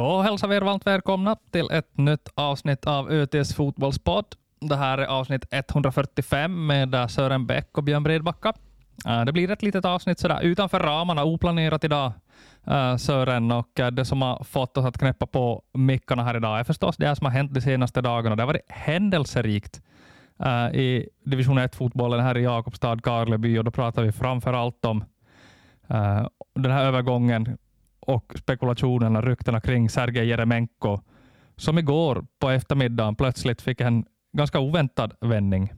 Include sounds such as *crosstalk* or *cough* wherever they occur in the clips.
Då hälsar vi er varmt välkomna till ett nytt avsnitt av ÖTs fotbollspodd. Det här är avsnitt 145 med Sören Bäck och Björn Bredbacka. Eh, det blir ett litet avsnitt sådär utanför ramarna, oplanerat idag, eh, Sören. Och eh, det som har fått oss att knäppa på mickarna här idag är förstås det som har hänt de senaste dagarna. Det har varit händelserikt i division 1-fotbollen här i Jakobstad, Karleby, och då pratar vi framför allt om den här övergången och spekulationerna, ryktena kring Sergej Jeremenko, som igår på eftermiddagen plötsligt fick en ganska oväntad vändning.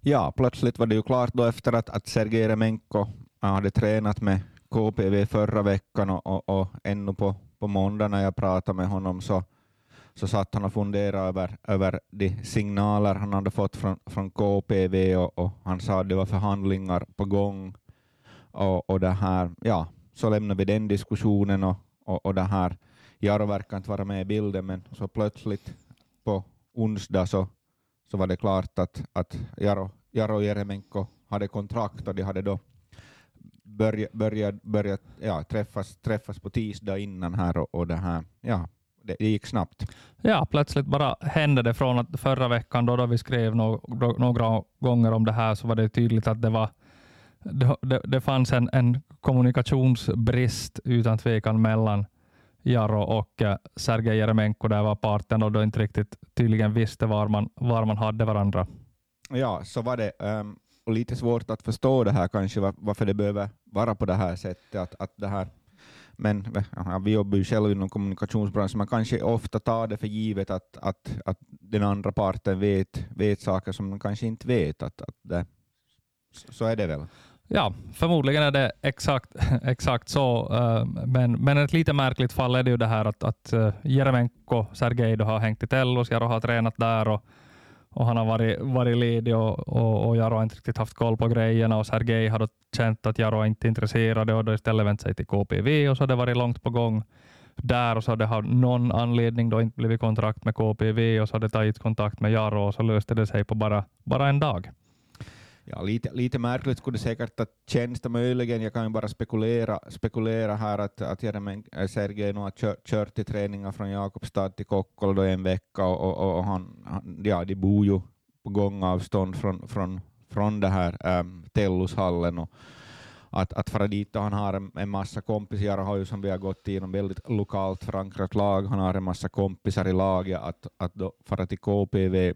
Ja, plötsligt var det ju klart då efter att, att Sergej Jeremenko hade tränat med KPV förra veckan och, och, och ännu på, på måndag när jag pratade med honom så, så satt han och funderade över, över de signaler han hade fått från, från KPV och, och han sa att det var förhandlingar på gång. Och, och det här, ja, så lämnar vi den diskussionen och, och, och det här. Jaro verkar inte vara med i bilden, men så plötsligt på onsdag så, så var det klart att, att Jaro, Jaro Jeremenko hade kontrakt och de hade då börjat, börja, börja, ja, träffas, träffas på tisdag innan här och, och det här. Ja, det, det, gick snabbt. Ja, plötsligt bara hände det från att förra veckan då, då vi skrev no, några gånger om det här så var det tydligt att det var det, det, det fanns en, en kommunikationsbrist utan tvekan mellan Jaro och eh, Sergej Jeremenko. Där var parten och då inte riktigt tydligen visste var man, var man hade varandra. Ja, så var det. Um, och lite svårt att förstå det här kanske, var, varför det behöver vara på det här sättet. Att, att det här, men ja, vi jobbar ju själva inom kommunikationsbranschen, man kanske ofta tar det för givet att, att, att den andra parten vet, vet saker som man kanske inte vet. Att, att det, så är det väl. Ja, förmodligen är det exakt, *laughs* exakt så. Eh, men, men ett lite märkligt fall är det ju det här att, att eh, Jeremenko, Sergej, har hängt i Tellus. Jaro har tränat där och, och han har varit, varit ledig och, och, och Jaro har inte riktigt haft koll på grejerna och Sergej har då känt att Jaro inte är intresserad och då istället vänt sig till KPV och så har det varit långt på gång där och så har det av någon anledning då inte blivit kontrakt med KPV och så har det tagit kontakt med Jaro och så löste det sig på bara, bara en dag. Ja, lite, lite märkligt skulle det säkert att tjänsta möjligen. Jag kan ju bara spekulera, spekulera här att, att äh, Sergej nu har kört, kört till träningar från Jakobstad till Kokkola en vecka och, och, och han, ja, de bor ju på gångavstånd från, från, från det här äm, Tellushallen. Och, att, att fara dit och han har en, en massa kompisar, har ju som vi har gått igenom väldigt lokalt förankrat lag, han har en massa kompisar i laget, att, att då fara till KPV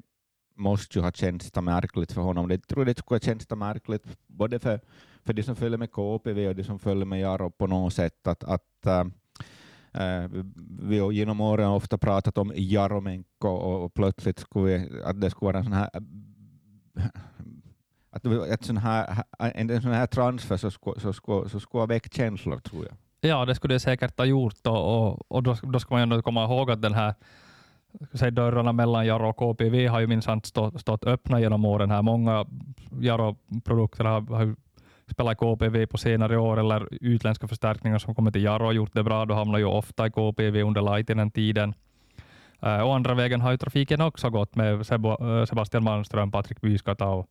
måste ju ha känts märkligt för honom. Jag tror det skulle ha känts märkligt både för, för de som följer med KPV och de som följer med Jaro på något sätt. Att, att, äh, vi har genom åren ofta pratat om Jaromenko och, och plötsligt skulle vi, att det skulle vara en sån här eh, att ett sån här, en, en sån här transfer så skulle, så skulle, så skulle ha väckt känslor, tror jag. Ja, det skulle det säkert ha gjort och, och, och då, då ska man ju ändå komma ihåg att den här säga, dörrarna mellan Jaro och KPV har ju minsann stått, stått öppna genom åren. här. Många äh, Jaro-produkter har, har spelat KPV på senare år eller utländska förstärkningar som kommit till Jaro och gjort det bra. Då hamnar ju ofta i KPV under Laitinen-tiden. Uh, och andra vägen har ju trafiken också gått med Sebo, eh, Sebastian Malmström, Patrik Byskata och,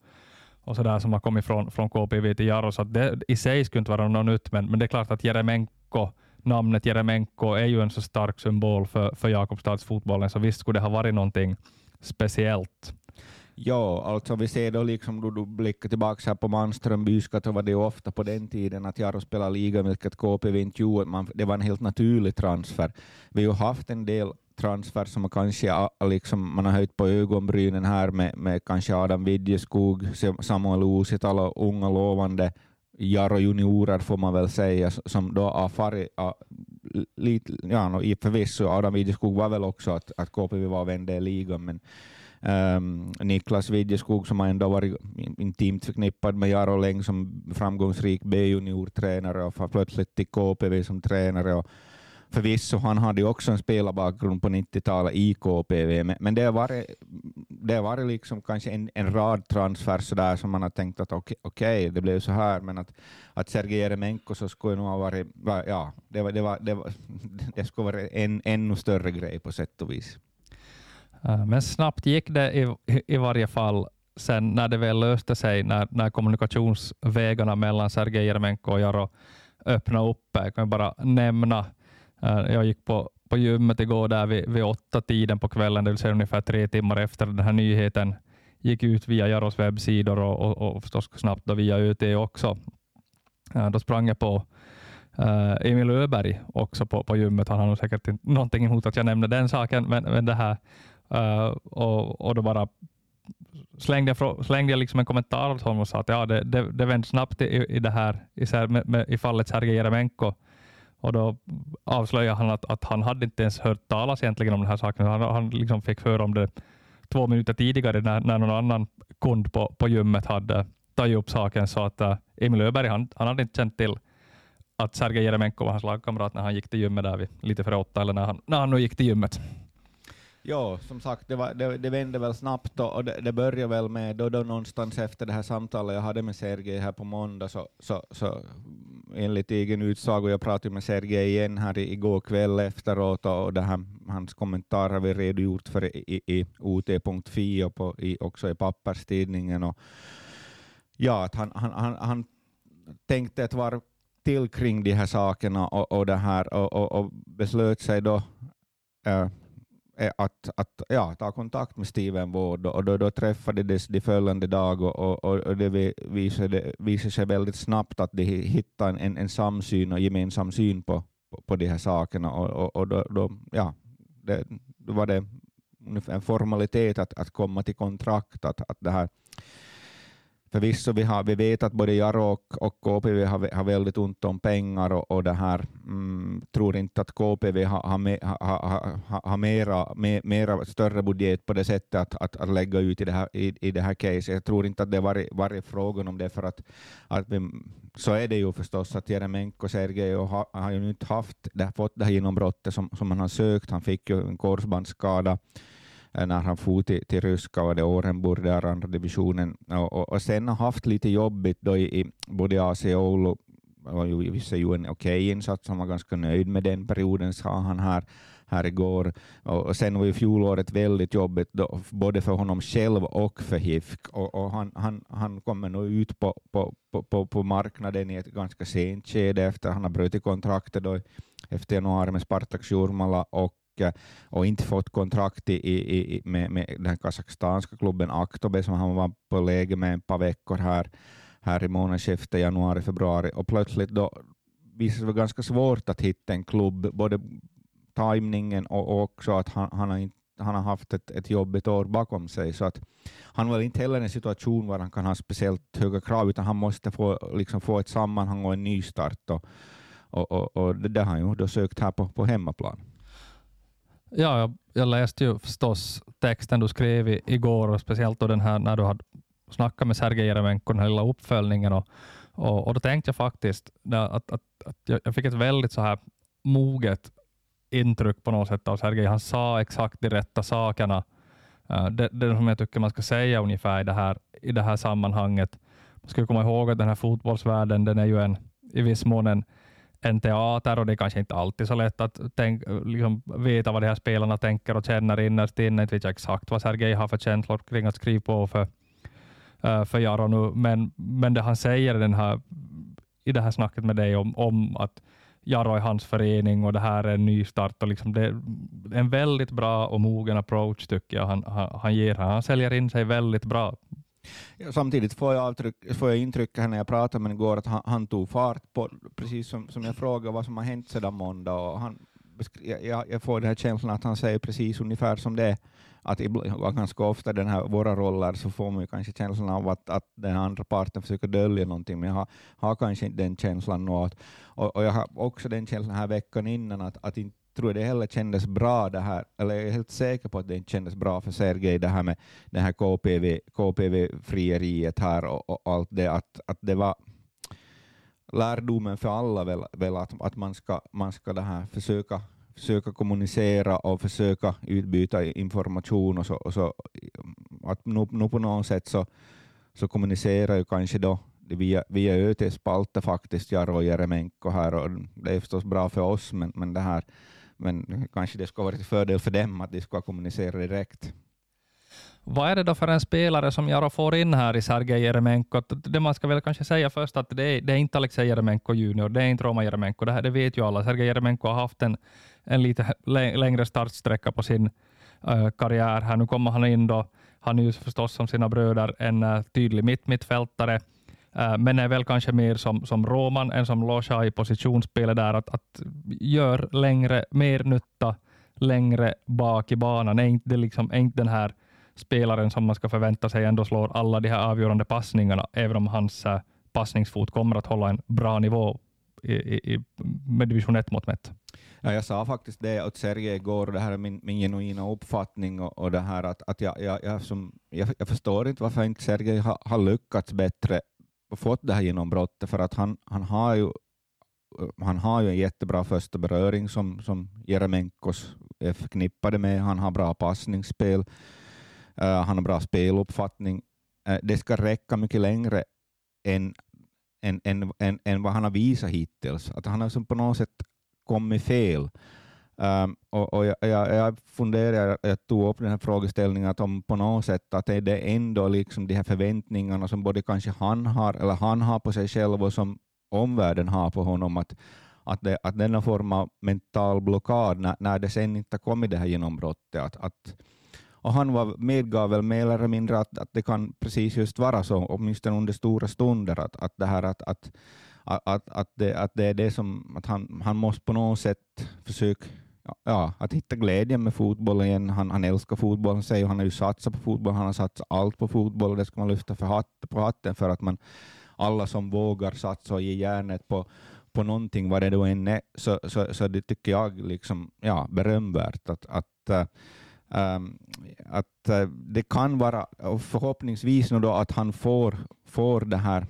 och sådär som har kommit från, från KPV till Jaro. Så det i sig skulle inte vara något nytt, men, men det är klart att Jeremenko namnet Jeremenko är ju en så stark symbol för, för Jakobstadsfotbollen, så visst skulle det ha varit någonting speciellt. Ja, alltså vi ser då liksom då du blickar tillbaka här på Manström, byskatt, så var det ju ofta på den tiden att Jaro spelade liga, vilket KPV inte gjorde. det var en helt naturlig transfer. Vi har ju haft en del transfer som kanske liksom, man har höjt på ögonbrynen här med, med kanske Adam Widjeskog, Samuel Uusitalo, unga lovande Jaro juniorer får man väl säga, som då har farit lite, ja, no, förvisso Adam Widjeskog var väl också att, att KPV var vände i ligan, men um, Niklas Widjeskog som har ändå varit intimt förknippad med Jaro länge som framgångsrik B-juniortränare och får plötsligt till KPV som tränare. Och, Förvisso, han hade ju också en spelarbakgrund på 90-talet i KPV, men, men det har varit, det har varit liksom kanske en, en rad transfer sådär som man har tänkt att okej, okay, okay, det blev så här, men att, att Sergej Jeremenko så skulle nog ha varit, ja, det, var, det, var, det, var, *laughs* det skulle vara en ännu större grej på sätt och vis. Eh, men snabbt gick det i, i varje fall sen när det väl löste sig, när, när kommunikationsvägarna mellan Sergej Jeremenko och Jaro öppnade upp. Eh, jag kan bara nämna eh, jag gick på, på gymmet igår där vid, vid åtta tiden på kvällen, det vill säga ungefär tre timmar efter den här nyheten gick ut via Jaros webbsidor och, och, och förstås snabbt då via ÖT också. Äh, då sprang jag på äh, Emil Öberg också på, på gymmet. Han har nog säkert inte någonting emot att jag nämner den saken, men, men det här äh, och, och då bara slängde jag, slängde jag liksom en kommentar åt honom och sa att ja, det, det, det vände snabbt i, i det här i, med, med, i fallet Sergej Jeremenko. Och då avslöjade han att, att han hade inte ens hört talas egentligen om den här saken. Han, han liksom fick höra om det två minuter tidigare när, när någon annan kund på, på gymmet hade tagit upp saken. Så att äh, Emil Öberg han, han hade inte känt till att Sergej Jeremenko var hans lagkamrat när han gick till gymmet där vid, lite före åtta, eller när han, när han nu gick till gymmet. Ja, som sagt, det, var, det, det vände väl snabbt och det, det började väl med då, då någonstans efter det här samtalet jag hade med Sergej här på måndag, så, så, så enligt egen utsago, jag pratade med Sergej igen här igår kväll efteråt och det här, hans kommentar har vi redogjort för i, i, i ot.fi och på, i, också i papperstidningen. Och, ja, att han, han, han, han tänkte ett varv till kring de här sakerna och, och, det här, och, och, och beslöt sig då äh, att, att ja, ta kontakt med Steven Ward och då, då träffades de följande dag och, och, och det visade, visade sig väldigt snabbt att de hittade en, en samsyn och gemensam syn på, på, på de här sakerna och, och, och då, då, ja, det, då var det en formalitet att, att komma till kontrakt, att, att det här Förvisso, vi, har, vi vet att både Jaro och, och KPV har, har väldigt ont om pengar och, och det här, mm, tror inte att KPV har, har, me, har, har, har mera, me, mera större budget på det sättet att, att, att lägga ut i det här, i, i det här caset. Jag tror inte att det varit, varit frågan om det, för att, att vi, så är det ju förstås att Jeremenko Sergej har, har ju inte haft, det, fått det här genombrottet som, som han har sökt. Han fick ju en korsbandsskada när han for till, till ryska och det Orenburg, där andra divisionen, och, och, och, sen har haft lite jobbigt då i, i både AC och Oulu, och ju, visst ju en okej okay insats, han var ganska nöjd med den perioden, sa han här, här igår. Och, och sen var ju fjolåret väldigt jobbigt, då, både för honom själv och för HIFK, och, och han, han, han kommer nog ut på, på, på, på, marknaden i ett ganska sent skede efter han har brutit kontraktet då efter januari med Spartak Jurmala och och inte fått kontrakt i, i, med, med den kazakstanska klubben Aktobe som han var på läge med ett par veckor här, här i månadsskiftet januari, februari och plötsligt då visade det sig ganska svårt att hitta en klubb, både tajmningen och också att han, han har inte han har haft ett, ett jobbigt år bakom sig, så att han var inte heller i en situation där han kan ha speciellt höga krav, utan han måste få, liksom få ett sammanhang och en nystart. Och, och, och, och det har han ju då sökt här på, på hemmaplan. Ja, jag, jag läste ju förstås texten du skrev i, igår och speciellt då den här när du hade snackat med Sergej Jeremenko, den här lilla uppföljningen. Och, och, och då tänkte jag faktiskt att, att, att jag fick ett väldigt så här moget intryck på något sätt av Sergej. Han sa exakt de rätta sakerna. Eh, det, det som jag tycker man ska säga ungefär i det här, i det här sammanhanget. Man ska komma ihåg att den här fotbollsvärlden den är ju en, i viss mån en, en teater och det är kanske inte alltid så lätt att tänk, liksom veta vad de här spelarna tänker och känner innerst inne. Inte vet jag exakt vad Sergej har för känslor kring att skriva på för, eh, för Jaro nu, men, men det han säger den här, i det här snacket med dig om, om att Jaro är hans förening och det här är en ny start. Och liksom det är en väldigt bra och mogen approach tycker jag han, han, han ger. Han säljer in sig väldigt bra Samtidigt får jag, avtryck, får jag intrycket när jag pratade med honom igår att han, han, tog fart på, precis som, som jag frågade vad som har hänt sedan måndag. Och han, jag, jag får den här känslan att han säger precis ungefär som det att ibland, ganska ofta den här, våra roller så får man ju kanske känslan av att, att den andra parten försöker dölja någonting, men jag har, har kanske inte den känslan nu. Och, och jag har också den känslan här veckan innan att, att inte tror det heller kändes bra det här, eller jag är helt säker på att det inte kändes bra för Sergej det här med det här KPV, KPV-frieriet här och, och, allt det, att, att det var lärdomen för alla väl, väl att, att man ska, man ska det här försöka, försöka kommunicera och försöka utbyta information och så, och så att nu, nu på något sätt så, så kommunicerar ju kanske då via, via ÖT-spalter faktiskt, Jaro och Jeremenko här och det är förstås bra för oss men, men det här men kanske det skulle varit till fördel för dem att de ska kommunicera direkt. Vad är det då för en spelare som Jaro får in här i Sergej Jeremenko? Det man ska väl kanske säga först att det är, det är inte Alexej Jeremenko junior, det är inte Roma Jeremenko, det, här, det vet ju alla. Sergej Jeremenko har haft en, en lite längre startsträcka på sin uh, karriär. Här nu kommer han in då, han är ju förstås som sina bröder en uh, tydlig mitt mittfältare. Eh, men är väl kanske mer som, som Roman än som Loja i positionsspelet där, att, att gör längre, mer nytta längre bak i banan. Är inte, liksom, är inte den här spelaren som man ska förvänta sig ändå slår alla de här avgörande passningarna, även om hans äh, passningsfot kommer att hålla en bra nivå i, i, med division 1 mått mätt. Ja, jag sa faktiskt det åt Sergej igår, och det här är min, min genuina uppfattning, och, och det här att, att jag, jag, jag, som, jag, jag förstår inte varför inte Sergej har, har lyckats bättre fått det här genombrottet, för att han, han har ju han har ju en jättebra första beröring som, som Jeremenkos är förknippade med. Han har bra passningsspel. Uh, han har bra speluppfattning. Uh, det ska räcka mycket längre än, än, än, än, än vad han har visat hittills. Att han har som på något sätt kommit fel. Um, och, och jag, jag, jag funderar, jag tog upp den här frågeställningen att om på något sätt att är det ändå liksom de här förväntningarna som både kanske han har, eller han har på sig själv och som omvärlden har på honom, att, att, det, att denna form av mental blockad, när, när det sen inte kommit det här genombrottet, att, att och han var, medgav väl mer eller mindre att, att det kan precis just vara så, åtminstone under stora stunder, att, att det här att, att, att, att, det, att det är det som, att han, han måste på något sätt försöka ja, att hitta glädjen med fotboll igen. Han, han älskar fotboll, han säger han har ju satsat på fotboll, han har satsat allt på fotboll och det ska man lyfta för hat, på hatten för att man alla som vågar satsa och ge järnet på, på någonting, vad det då än är, så, så, så det tycker jag liksom, ja, berömvärt. Att, att, äh, att äh, det kan vara, förhoppningsvis nu då att han får, får det här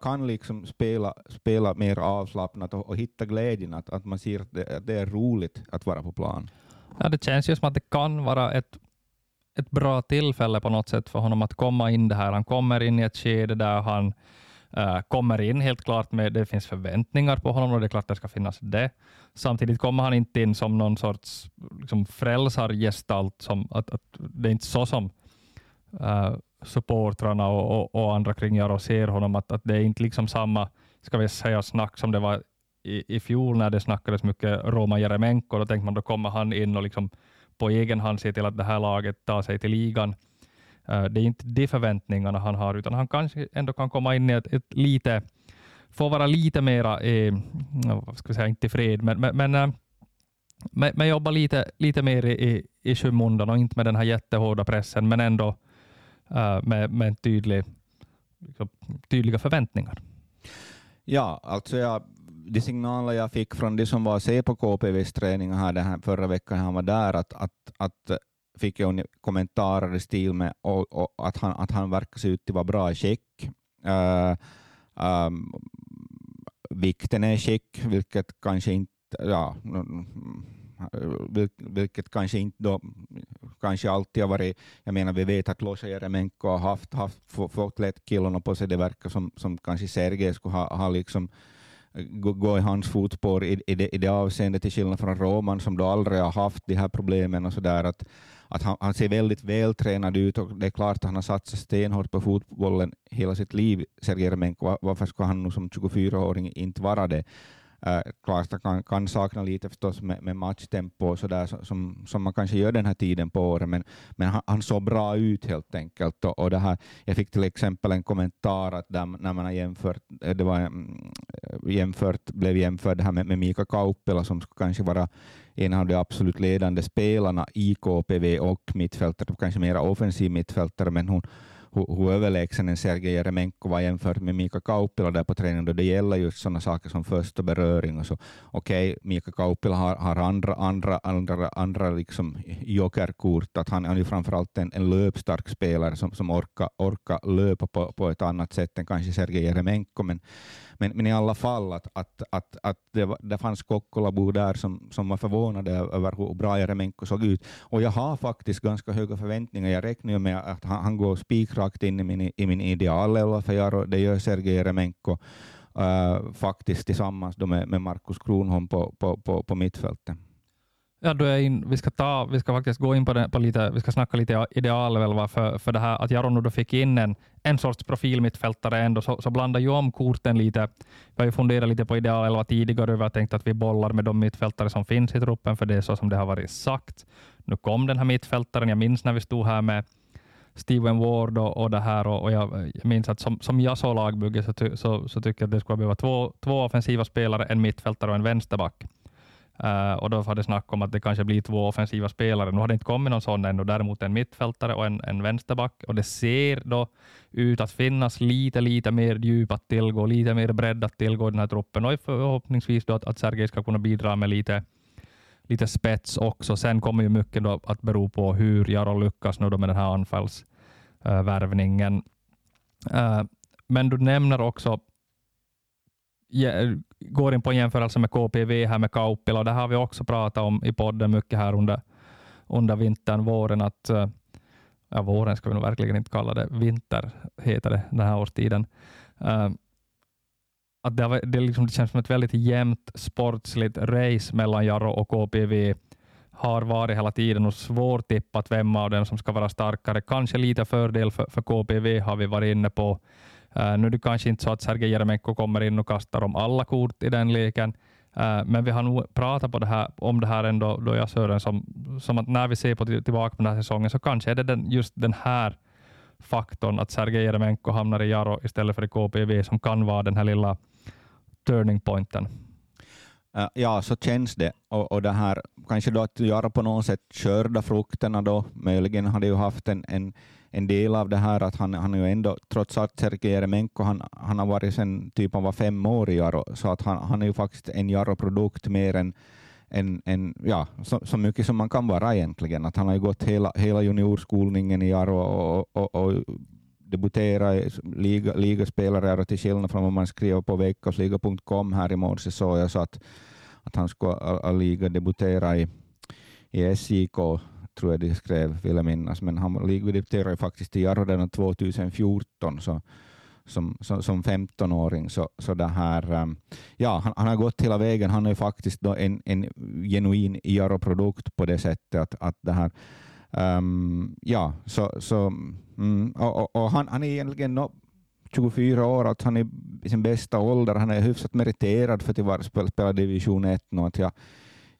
kan liksom spela, spela mer avslappnat och, och hitta glädjen, att, att man ser att det, att det, är roligt att vara på plan. Ja, det känns ju som att det kan vara ett ett bra tillfälle på något sätt för honom att komma in det här. Han kommer in i ett skede där han eh, kommer in helt klart med, det finns förväntningar på honom och det är klart det ska finnas det. Samtidigt kommer han inte in som någon sorts liksom, frälsargestalt, som, att, att det är inte så som eh, supportrarna och, och, och, andra kring Jaro ser honom, att, att det är inte liksom samma ska vi säga, snack som det var i, i fjol när det snackades mycket Roma Jeremenko. Då tänkte man då kommer han in och liksom på egen hand se till att det här laget tar sig till ligan. Uh, det är inte de förväntningarna han har, utan han kanske ändå kan komma in i ett, ett lite, få vara lite mera, eh, vad ska vi säga, inte fred, men, men, men, uh, men, men jobba lite, lite mer i, i skymundan och inte med den här jättehårda pressen, men ändå Äh, med, med en tydlig, liksom, tydliga förväntningar. Ja, alltså jag de signaler jag fick från de som var och se på KPVs träning här, den här förra veckan han var där, att, att, att fick jag kommentarer i stil med och, och att, han, att han verkar se ut att vara bra i check. Uh, um, vikten är i check, vilket kanske inte ja, vilket kanske inte då, kanske alltid har varit, jag menar vi vet att Losa Jeremenko har haft, haft fått lätt killarna på sig, det verkar som, som kanske Sergej skulle ha, ha liksom eh, gå i hans fotspår i, i, det, i det avseendet, till skillnad från Roman som då aldrig har haft de här problemen och så där, att, att han, han, ser väldigt vältränad ut och det är klart att han har satsat stenhårt på fotbollen hela sitt liv, Sergej Remenko. Varför ska han nu som 24-åring inte vara det? Äh, klart kan, kan sakna lite förstås med, med matchtempo och så där, som, som man kanske gör den här tiden på året, men, men han, han såg bra ut helt enkelt. Och, och det här, jag fick till exempel en kommentar att där, när man har jämfört, det var, mm, jämfört, blev jämförd det här med, med Mika Kauppila som kanske vara en av de absolut ledande spelarna i KPV och mittfältare, kanske mera offensiv mittfältare, men hon, hur, hur överlägsen en Sergej Jeremenko var jämfört med Mika Kauppila där på träningen, då det gäller just sådana saker som första beröring. Och så. Okej, okay, Mika Kauppila har, har andra, andra, andra, andra liksom jokerkort, att han, han är framförallt en, en löpstark spelare som, som orkar, orka löpa på, på ett annat sätt än kanske Sergej Jeremenko, men men, men i alla fall att, att, att, att det, var, det fanns Kokkolabo där som, som var förvånade över hur bra Jeremenko såg ut. Och jag har faktiskt ganska höga förväntningar. Jag räknar med att han, han går spikrakt in i min, i min idealelva för jag, Det gör Sergej Jeremenko uh, äh, faktiskt tillsammans med, med Markus Kronholm på, på, på, på mittfältet. Ja, då är in, vi, ska ta, vi ska faktiskt gå in på, det, på lite, vi ska snacka lite idealelva för, för det här att Jaronu då fick in en, en sorts profilmittfältare ändå, så, så blandar ju om korten lite. Vi har ju funderat lite på idealelva tidigare och vi har tänkt att vi bollar med de mittfältare som finns i truppen, för det är så som det har varit sagt. Nu kom den här mittfältaren, jag minns när vi stod här med Steven Ward och, och det här och, och jag, jag minns att som, som jag såg lagbygget så, ty, så, så tycker jag att det skulle behöva två, två offensiva spelare, en mittfältare och en vänsterback. Uh, och då var det snack om att det kanske blir två offensiva spelare. Nu har det inte kommit någon sån ännu, däremot en mittfältare och en, en vänsterback. Och det ser då ut att finnas lite, lite mer djup att tillgå, lite mer bredd att tillgå i den här truppen. Och förhoppningsvis då att, att Sergej ska kunna bidra med lite, lite spets också. Sen kommer ju mycket då att bero på hur Jaro lyckas nu då med den här anfallsvärvningen. Uh, men du nämner också går in på en jämförelse med KPV här med Kauppila och det har vi också pratat om i podden mycket här under, under vintern, våren, att eh, ja, våren ska vi nog verkligen inte kalla det, vinter heter det den här årstiden. Uh, att det, har, det, liksom, det känns som ett väldigt jämnt sportsligt race mellan Jarro och KPV har varit hela tiden och svårtippat vem av dem som ska vara starkare. Kanske lite fördel för, för KPV har vi varit inne på. Uh, nu är det kanske inte så att Sergej Jeremenko kommer in och kastar om alla kort i den leken, uh, men vi har nog pratat på det här, om det här ändå, då jag Sören, som, som att när vi ser på tillbaka på den här säsongen så kanske är det den, just den här faktorn att Sergej Jeremenko hamnar i Jaro istället för i KPV som kan vara den här lilla turning pointen. Uh, ja, så känns det. Och, och det här, kanske då att Jaro på något sätt körda frukterna då, möjligen har de ju haft en, en en del av det här att han, han är ju ändå, trots att Sergej Jeremenko han, han har varit sen typ han var fem år i Jaro, så att han, han är ju faktiskt en Jaro-produkt mer än en, en, ja, så, så, mycket som man kan vara egentligen. Att han har ju gått hela, hela juniorskolningen i Jaro och, och, och, och debuterat liga, ligaspelare till skillnad från vad man skriver på veckosliga.com här i morse såg jag så att, att han skulle liga debutera i, i SJK tror jag de skrev, vill jag minnas, men han debuterade faktiskt i Jaro 2014 så, som, som, som 15-åring. Så, så det här, ehm, ja, han, han, har gått hela vägen. Han är faktiskt en, en genuin Jarro-produkt på det sättet att, att det här um, ja, så, så, mm, och, och, och, han, han är egentligen no, 24 år, att han är i sin bästa ålder. Han är hyfsat meriterad för att spela division 1 Och Att jag,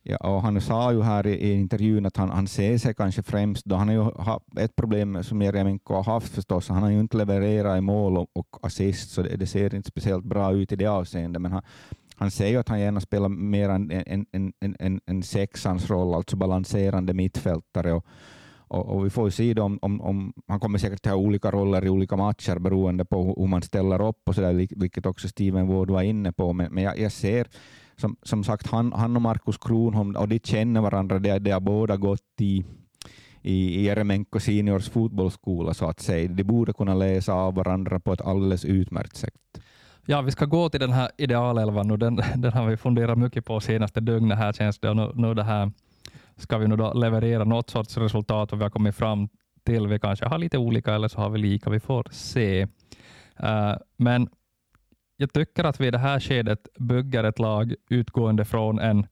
Ja, och han sa ju här i, i intervjun att han, han ser sig kanske främst, då han har ju ha, ett problem som Jeremenko har haft förstås, han har ju inte levererat i mål och, och assist, så det, det, ser inte speciellt bra ut i det avseendet, men han, han säger ju att han gärna spelar mer en, en, en, en, en, en sexans roll, alltså balanserande mittfältare. Och, och, och, vi får ju se om, om, om, han kommer säkert ha olika roller i olika matcher beroende på hur man ställer upp och så där, vilket också Steven Ward var inne på. Men, men jag, jag ser som, som sagt, han, han och Markus Kronholm, och de känner varandra, de, de har båda gått i i Jeremenko seniors fotbollsskola så att säga. De borde kunna läsa av varandra på ett alldeles utmärkt sätt. Ja, vi ska gå till den här idealelvan och den, den har vi funderat mycket på senaste dygnet här känns det. Och nu, nu det här ska vi nu då leverera något sorts resultat och vi har kommit fram till. Vi kanske har lite olika eller så har vi lika, vi får se. Uh, men jag tycker att vi i det här skedet bygger ett lag utgående från en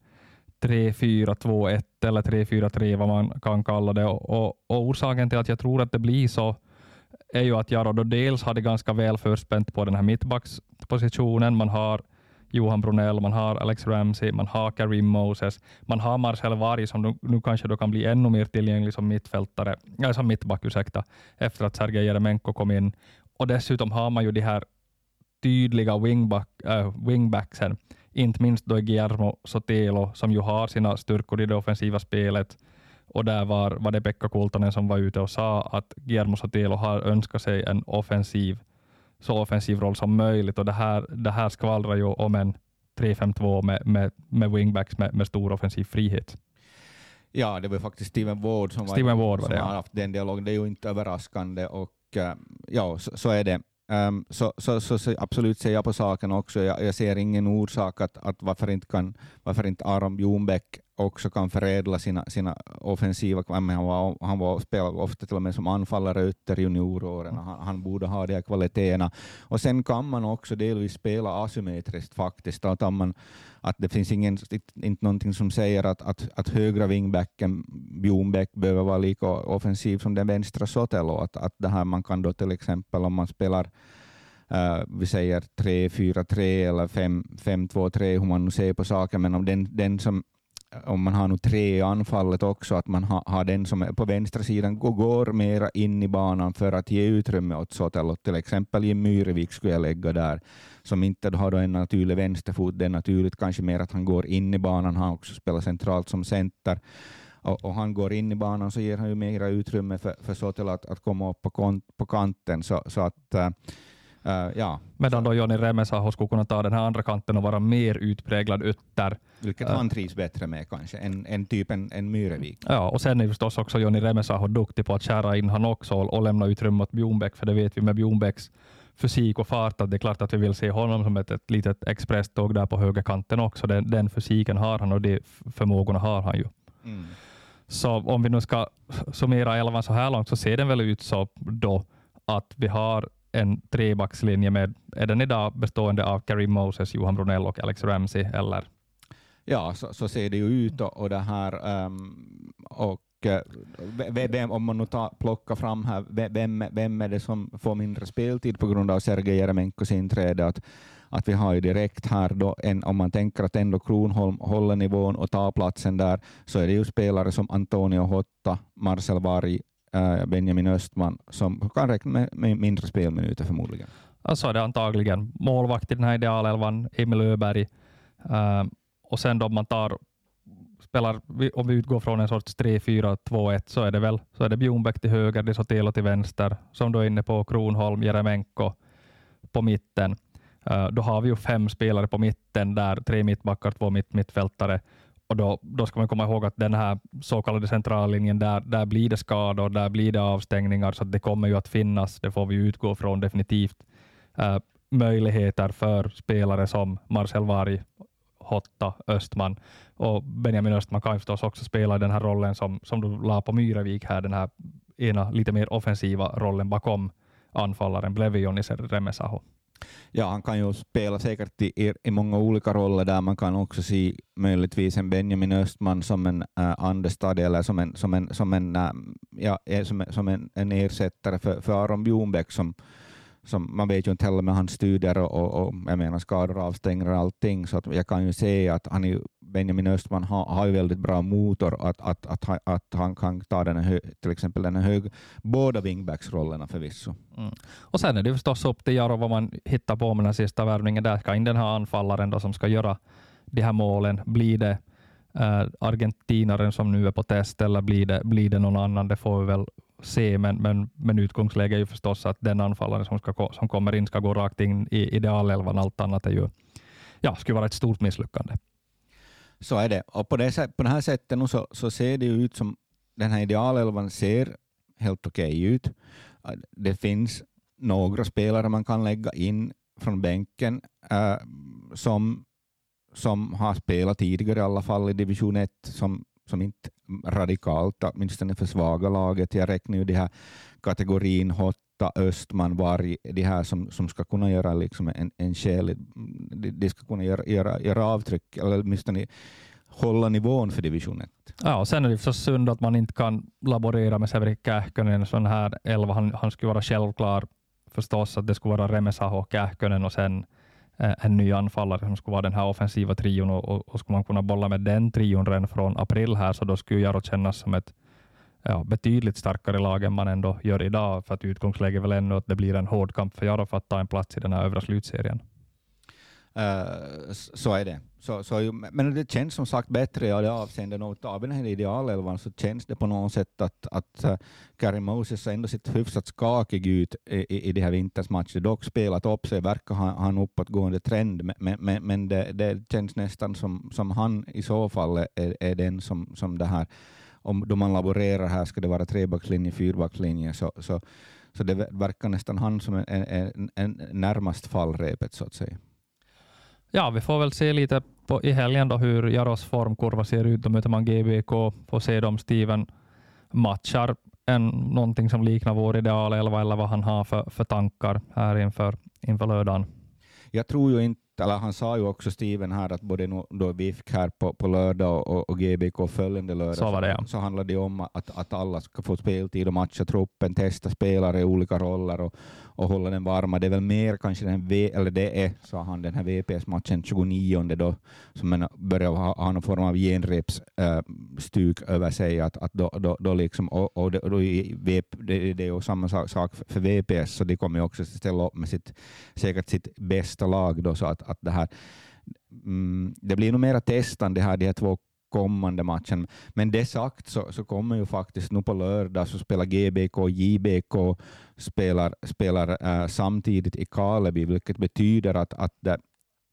3-4-2-1 eller 3-4-3 vad man kan kalla det. Och, och, och, orsaken till att jag tror att det blir så är ju att Jaro dels hade ganska väl förspänt på den här mittbackspositionen. Man har Johan Brunell, man har Alex Ramsey, man har Karim Moses, man har Marcel Varg som nu, nu kanske då kan bli ännu mer tillgänglig som mittfältare, äh, som mittback ursäkta, efter att Sergej Jeremenko kom in. Och dessutom har man ju de här tydliga wingback, äh, wingbacksen, inte minst då Guillermo Sotelo som ju har sina styrkor i det offensiva spelet. Och där var, var det Pekka Kultanen som var ute och sa att Guillermo Sotelo har önskat sig en offensiv, så offensiv roll som möjligt. Och det här, det här skvallrar ju om en 3-5-2 med, med, med wingbacks med, med stor offensiv frihet. Ja, det var faktiskt Steven Ward som, Steven Ward var som det, har haft den dialogen. Det är ju inte överraskande och uh, ja, så, så, är det. Um, så, så, så, så, absolut ser jag på saken också. Jag, jag ser ingen orsak att, att varför, inte kan, varför inte Aron Bjornbäck också kan förädla sina, sina offensiva... Han var, han var spelade ofta till och med som anfallare ytter i junioråren. Han, han borde ha de här kvaliteterna. Och sen kan man också delvis spela asymmetriskt faktiskt. Att, man, att det finns ingen, inte någonting som säger att, att, att högra vingbacken, Bjornbäck behöver vara lika offensiv som den vänstra Sotelo. Att, att det här man kan då till exempel om man spelar Uh, vi säger 3-4-3 eller 5-2-3, hur man nu ser på saken, men om den, den som om man har nu tre i anfallet också, att man ha, har den som är på vänstra sidan går, går mera in i banan för att ge utrymme åt Sotelo. Till exempel Jim Myrevik skulle jag lägga där, som inte har då en naturlig vänsterfot. Det är naturligt kanske mer att han går in i banan. Han har också spelat centralt som center. Och, och, han går in i banan så ger han ju mera utrymme för, för Sotelo att, att komma upp på, kont, på kanten. Så, så att Äh, Uh, ja. Medan då Joni Remesaho skulle kunna ta den här andra kanten och vara mer utpräglad ytter. Vilket uh, han trivs bättre med kanske, än, än typ en, en Myrevik. Ja, och sen är förstås också Joni Remesaho duktig på att kära in han också och, och lämna utrymme åt Bjornbäck, för det vet vi med Bjornbäcks fysik och fart att det är klart att vi vill se honom som ett, ett litet expresståg där på högerkanten också. Den, den fysiken har han och de förmågorna har han ju. Mm. Så om vi nu ska summera elvan så här långt så ser den väl ut så då att vi har en trebackslinje med, är den idag bestående av Karim Moses, Johan Brunell och Alex Ramsey, eller? Ja, så, så ser det ju ut och, och det här um, och eh, vem, om man nu tar, plockar fram här, vem, vem är det som får mindre speltid på grund av Sergej Jeremenkos inträde? Att, att vi har ju direkt här, då en, om man tänker att ändå Kronholm håller nivån och tar platsen där, så är det ju spelare som Antonio Hotta, Marcel Varg, Äh, Benjamin Östman som kan räkna med, mindre spelminuter förmodligen. Så är det antagligen. Målvakt i den här idealelvan, Emil Öberg. Uh, och sen då man tar spelar, om vi utgår från en sorts 3-4-2-1 så är det väl så är det Bjornbäck till höger, det Sotelo till vänster, som du är inne på Kronholm, Jeremenko på mitten. Uh, då har vi ju fem spelare på mitten där, tre mittbackar, två mitt mittfältare och då, då ska man komma ihåg att den här så kallade centrallinjen, där, där blir det skador, där blir det avstängningar, så det kommer ju att finnas, det får vi utgå från definitivt, äh, möjligheter för spelare som Marcel Varg, Hotta, Östman och Benjamin Östman kan förstås också spela i den här rollen som, som du la på Myrevik här, den här ena lite mer offensiva rollen bakom anfallaren Blevijonis Remesaho. Ja, han kan ju spela säkert i, i många olika roller där. Man kan också se möjligtvis en Benjamin Östman som en äh, understudy eller som en, som en, som en, äh, ja, som, som en, en ersättare för, för Aron Bjornbäck som, som man vet ju inte heller med hans studier och, och, och jag menar skador, avstängningar och allting, så att jag kan ju se att han är, Benjamin Östman har, har ju väldigt bra motor, att, att, att, att han kan ta den hö, till exempel den hög, båda wingbacksrollerna förvisso. Mm. Och sen är det förstås upp till Jaro vad man hittar på med den sista värvningen. Där ska in den här anfallaren då, som ska göra de här målen. Blir det äh, argentinaren som nu är på test eller blir det, blir det någon annan? Det får vi väl se, men, men, men utgångsläget är ju förstås att den anfallare som, ska, som kommer in ska gå rakt in i idealelvan. Allt annat är ju, ja, skulle vara ett stort misslyckande. Så är det. Och på det, på det här sättet så, så ser det ut som den här idealelvan ser helt okej okay ut. Äh, det finns några spelare man kan lägga in från bänken äh, som, som har spelat tidigare i alla fall i division 1 som som inte radikalt, åtminstone försvagar laget. Jag räknar ju de här kategorin Hotta, Östman, Varg, de här som, som ska kunna göra liksom en, en skäl, de, de ska kunna göra, göra, göra avtryck, eller åtminstone hålla nivån för division 1. Ja, och sen är det förstås synd att man inte kan laborera med Severi Kähkönen, en sån här elva. Han, han skulle vara självklar förstås att det skulle vara Remesaho, Kähkönen och sen Eh, en ny anfallare som skulle vara den här offensiva trion och, och, och skulle man kunna bolla med den trion redan från april här så då skulle Jaro kännas som ett ja, betydligt starkare lag än man ändå gör idag för att utgångsläget är väl ännu att det blir en hård kamp för Jaro för att ta en plats i den här övre slutserien. Uh, så är det. Så, så, men det känns som sagt bättre i det avseendet. Och av den här idealelvan så känns det på något sätt att, att eh, uh, Gary Moses har ändå sett hyfsat skakig ut i, i, i de här vintersmatcherna. Dock spelat upp sig, verkar ha, ha en uppåtgående trend, men, men, men det, det, känns nästan som, som han i så fall är, är den som, som det här, om då man laborerar här, ska det vara trebackslinje, fyrbackslinje, så, så, så det verkar nästan han som är, är, är närmast fallrepet så att säga. Ja, vi får väl se lite på, i helgen då hur Jaros formkurva ser ut. Då möter man GBK, får se om Steven matchar en, någonting som liknar vår idealelva eller vad han har för, för tankar här inför, inför lördagen. Jag tror ju inte eller han sa ju också Steven här att både då VIFK här på, på lördag och, och GBK följande lördag så, var det, ja. så handlar det om att, att alla ska få speltid och matcha truppen, testa spelare i olika roller och, och hålla den varma. Det är väl mer kanske den, v, eller det är, sa han, den här VPS-matchen 29 då, som man börjar ha, ha någon form av genrepsstuk äh, över sig, att, att då, då, då liksom, och, och, då, då det, det är ju samma sak för VPS, så de kommer ju också ställa upp med sitt, säkert sitt bästa lag då, så att, att det här mm, det blir nog mera testande här de här två kommande matchen. Men det sagt så, så kommer ju faktiskt nu på lördag så spelar GBK och JBK spelar, spelar äh, samtidigt i Kaleby, vilket betyder att, att det,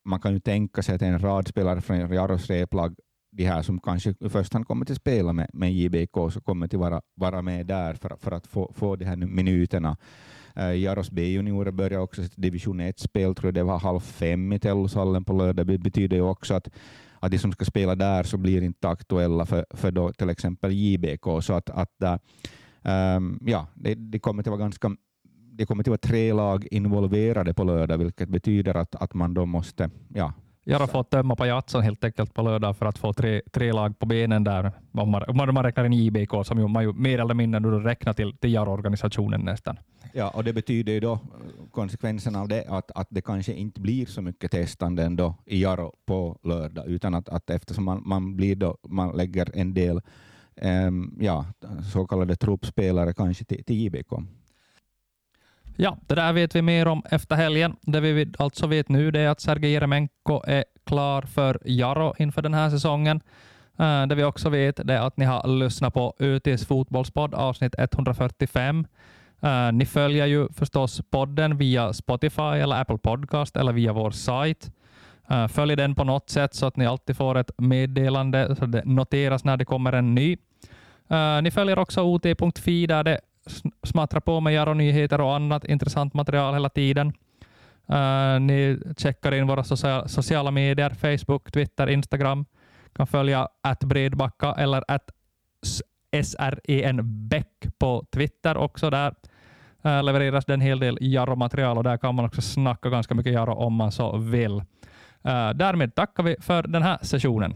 man kan ju tänka sig att en rad spelare från Jaros replag de här som kanske i första hand kommer att spela med, med JBK, så kommer att vara, vara med där för, för att få, få de här minuterna. Uh, Jaros B-juniorer börjar också sitt division 1-spel, tror jag det var halv fem i Tellushallen på lördag. Det betyder ju också att att de som ska spela där så blir inte aktuella för, för då till exempel JBK. Så att, att um, ja, det, det, kommer att vara ganska det kommer att vara tre lag involverade på lördag, vilket betyder att, att man då måste ja, Jaro får tömma pajatson helt enkelt på lördag för att få tre, tre lag på benen där. Om man, om man räknar in JBK som ju, man ju mer eller mindre räknar till, till Jaro-organisationen nästan. Ja, och det betyder ju då konsekvensen av det att, att det kanske inte blir så mycket testande ändå i Jaro på lördag, utan att, att eftersom man, man, blir då, man lägger en del um, ja, så kallade truppspelare kanske till, till JBK. Ja, det där vet vi mer om efter helgen. Det vi alltså vet nu det är att Sergej Jeremenko är klar för Jaro inför den här säsongen. Eh, det vi också vet är att ni har lyssnat på ÖTs fotbollspodd avsnitt 145. Eh, ni följer ju förstås podden via Spotify eller Apple Podcast eller via vår sajt. Eh, följ den på något sätt så att ni alltid får ett meddelande så det noteras när det kommer en ny. Ni följer också ot.fi där det Smattra på med Jaro-nyheter och annat intressant material hela tiden. Uh, ni checkar in våra sociala, sociala medier, Facebook, Twitter, Instagram. kan följa att Bredbacka eller att SRENBäck på Twitter också. Där uh, levereras det en hel del Jaro-material och där kan man också snacka ganska mycket Jaro om man så vill. Uh, därmed tackar vi för den här sessionen.